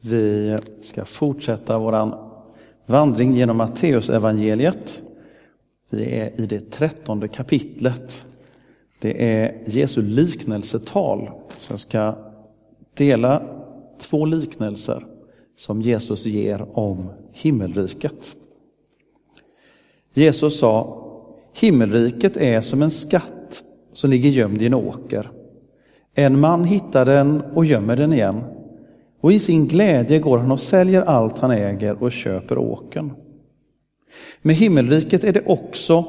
Vi ska fortsätta vår vandring genom Matteusevangeliet. Vi är i det trettonde kapitlet. Det är Jesu liknelsetal. Så jag ska dela två liknelser som Jesus ger om himmelriket. Jesus sa, himmelriket är som en skatt som ligger gömd i en åker. En man hittar den och gömmer den igen. Och i sin glädje går han och säljer allt han äger och köper åken. Med himmelriket är det också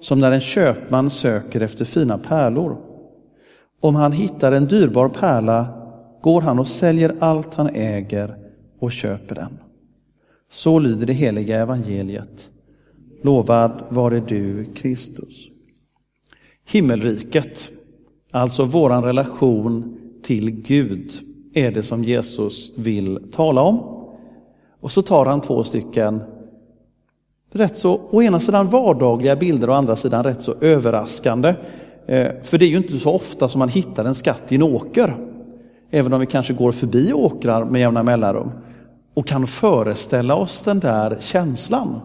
som när en köpman söker efter fina pärlor. Om han hittar en dyrbar pärla går han och säljer allt han äger och köper den. Så lyder det heliga evangeliet. Lovad vare du, Kristus. Himmelriket, alltså våran relation till Gud, är det som Jesus vill tala om. Och så tar han två stycken rätt så, å ena sidan vardagliga bilder och å andra sidan rätt så överraskande. Eh, för det är ju inte så ofta som man hittar en skatt i en åker. Även om vi kanske går förbi åkrar med jämna mellanrum och kan föreställa oss den där känslan.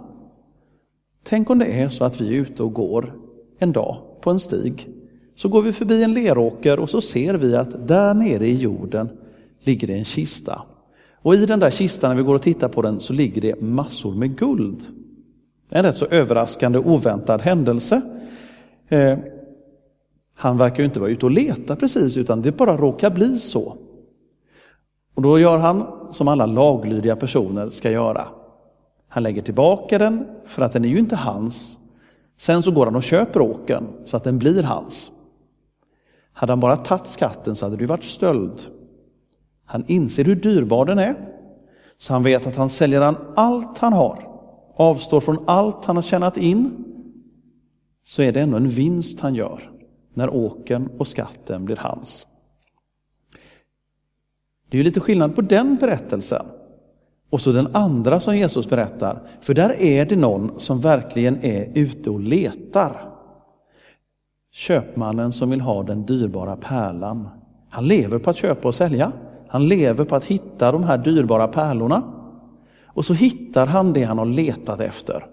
Tänk om det är så att vi är ute och går en dag på en stig. Så går vi förbi en leråker och så ser vi att där nere i jorden ligger det en kista. Och i den där kistan, när vi går och tittar på den, så ligger det massor med guld. En rätt så överraskande oväntad händelse. Eh, han verkar ju inte vara ute och leta precis, utan det bara råkar bli så. Och då gör han som alla laglydiga personer ska göra. Han lägger tillbaka den, för att den är ju inte hans. Sen så går han och köper åken så att den blir hans. Hade han bara tagit skatten så hade det varit stöld. Han inser hur dyrbar den är, så han vet att han säljer han allt han har, avstår från allt han har tjänat in, så är det ändå en vinst han gör när åken och skatten blir hans. Det är ju lite skillnad på den berättelsen och så den andra som Jesus berättar, för där är det någon som verkligen är ute och letar. Köpmannen som vill ha den dyrbara pärlan. Han lever på att köpa och sälja. Han lever på att hitta de här dyrbara pärlorna. Och så hittar han det han har letat efter.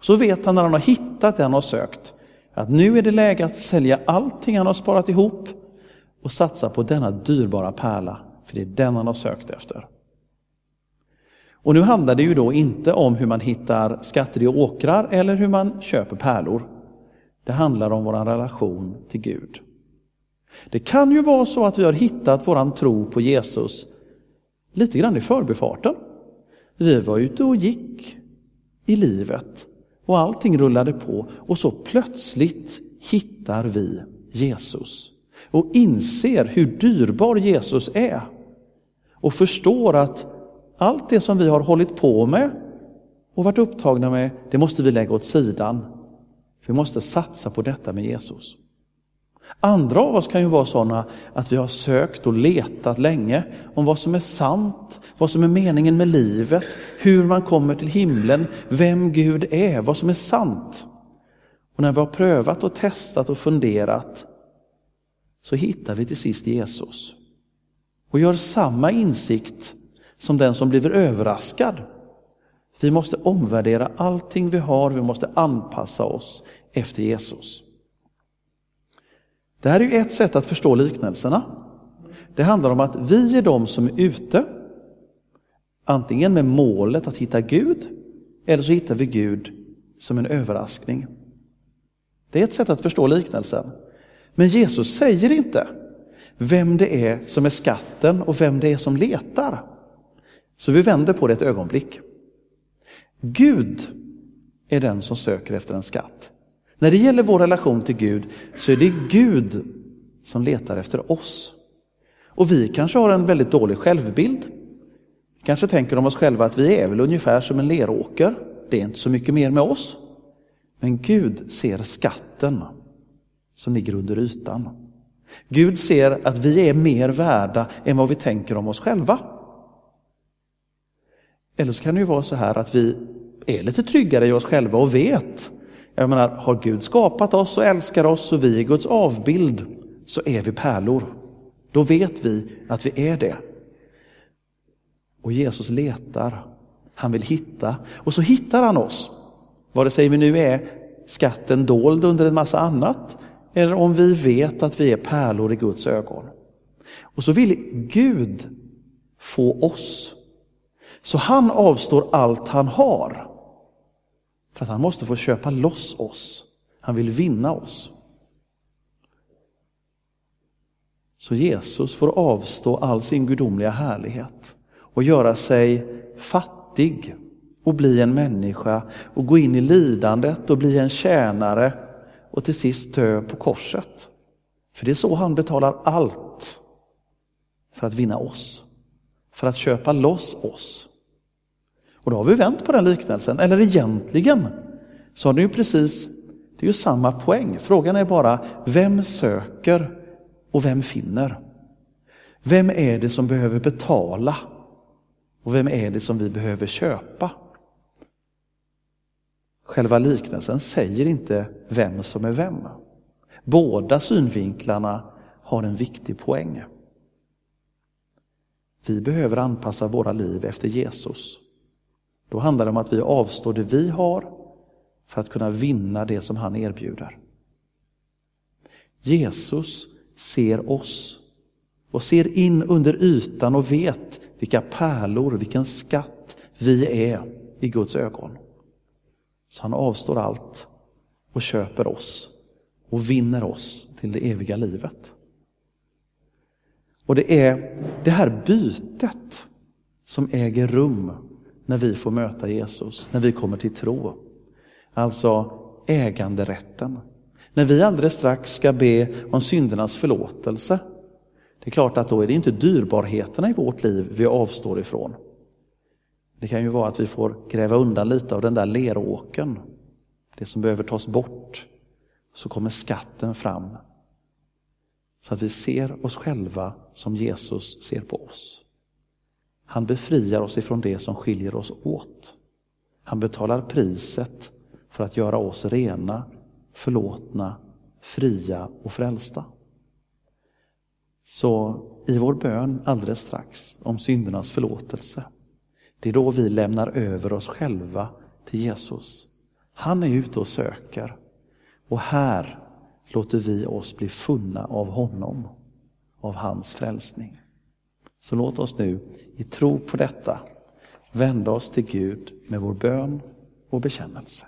Så vet han när han har hittat det han har sökt, att nu är det läge att sälja allting han har sparat ihop och satsa på denna dyrbara pärla, för det är den han har sökt efter. Och nu handlar det ju då inte om hur man hittar skatter i åkrar eller hur man köper pärlor. Det handlar om vår relation till Gud. Det kan ju vara så att vi har hittat våran tro på Jesus lite grann i förbifarten. Vi var ute och gick i livet och allting rullade på och så plötsligt hittar vi Jesus och inser hur dyrbar Jesus är och förstår att allt det som vi har hållit på med och varit upptagna med, det måste vi lägga åt sidan. Vi måste satsa på detta med Jesus. Andra av oss kan ju vara sådana att vi har sökt och letat länge om vad som är sant, vad som är meningen med livet, hur man kommer till himlen, vem Gud är, vad som är sant. Och när vi har prövat och testat och funderat så hittar vi till sist Jesus och gör samma insikt som den som blir överraskad. Vi måste omvärdera allting vi har, vi måste anpassa oss efter Jesus. Det här är ju ett sätt att förstå liknelserna. Det handlar om att vi är de som är ute, antingen med målet att hitta Gud, eller så hittar vi Gud som en överraskning. Det är ett sätt att förstå liknelsen. Men Jesus säger inte vem det är som är skatten och vem det är som letar. Så vi vänder på det ett ögonblick. Gud är den som söker efter en skatt. När det gäller vår relation till Gud så är det Gud som letar efter oss. Och vi kanske har en väldigt dålig självbild. Vi kanske tänker om oss själva att vi är väl ungefär som en leråker. Det är inte så mycket mer med oss. Men Gud ser skatten som ligger under ytan. Gud ser att vi är mer värda än vad vi tänker om oss själva. Eller så kan det ju vara så här att vi är lite tryggare i oss själva och vet jag menar, har Gud skapat oss och älskar oss och vi är Guds avbild så är vi pärlor. Då vet vi att vi är det. Och Jesus letar. Han vill hitta. Och så hittar han oss. Vare sig vi nu är skatten dold under en massa annat eller om vi vet att vi är pärlor i Guds ögon. Och så vill Gud få oss. Så han avstår allt han har. För att han måste få köpa loss oss. Han vill vinna oss. Så Jesus får avstå all sin gudomliga härlighet och göra sig fattig och bli en människa och gå in i lidandet och bli en tjänare och till sist dö på korset. För det är så han betalar allt för att vinna oss, för att köpa loss oss. Och då har vi vänt på den liknelsen, eller egentligen så har den ju precis, det är ju samma poäng. Frågan är bara, vem söker och vem finner? Vem är det som behöver betala? Och vem är det som vi behöver köpa? Själva liknelsen säger inte vem som är vem. Båda synvinklarna har en viktig poäng. Vi behöver anpassa våra liv efter Jesus. Då handlar det om att vi avstår det vi har för att kunna vinna det som han erbjuder. Jesus ser oss och ser in under ytan och vet vilka pärlor, vilken skatt vi är i Guds ögon. Så han avstår allt och köper oss och vinner oss till det eviga livet. Och det är det här bytet som äger rum när vi får möta Jesus, när vi kommer till tro. Alltså äganderätten. När vi alldeles strax ska be om syndernas förlåtelse, det är klart att då är det inte dyrbarheterna i vårt liv vi avstår ifrån. Det kan ju vara att vi får gräva undan lite av den där leråken, det som behöver tas bort. Så kommer skatten fram. Så att vi ser oss själva som Jesus ser på oss. Han befriar oss ifrån det som skiljer oss åt. Han betalar priset för att göra oss rena, förlåtna, fria och frälsta. Så i vår bön alldeles strax om syndernas förlåtelse det är då vi lämnar över oss själva till Jesus. Han är ute och söker. Och här låter vi oss bli funna av honom, av hans frälsning. Så låt oss nu i tro på detta vända oss till Gud med vår bön och bekännelse.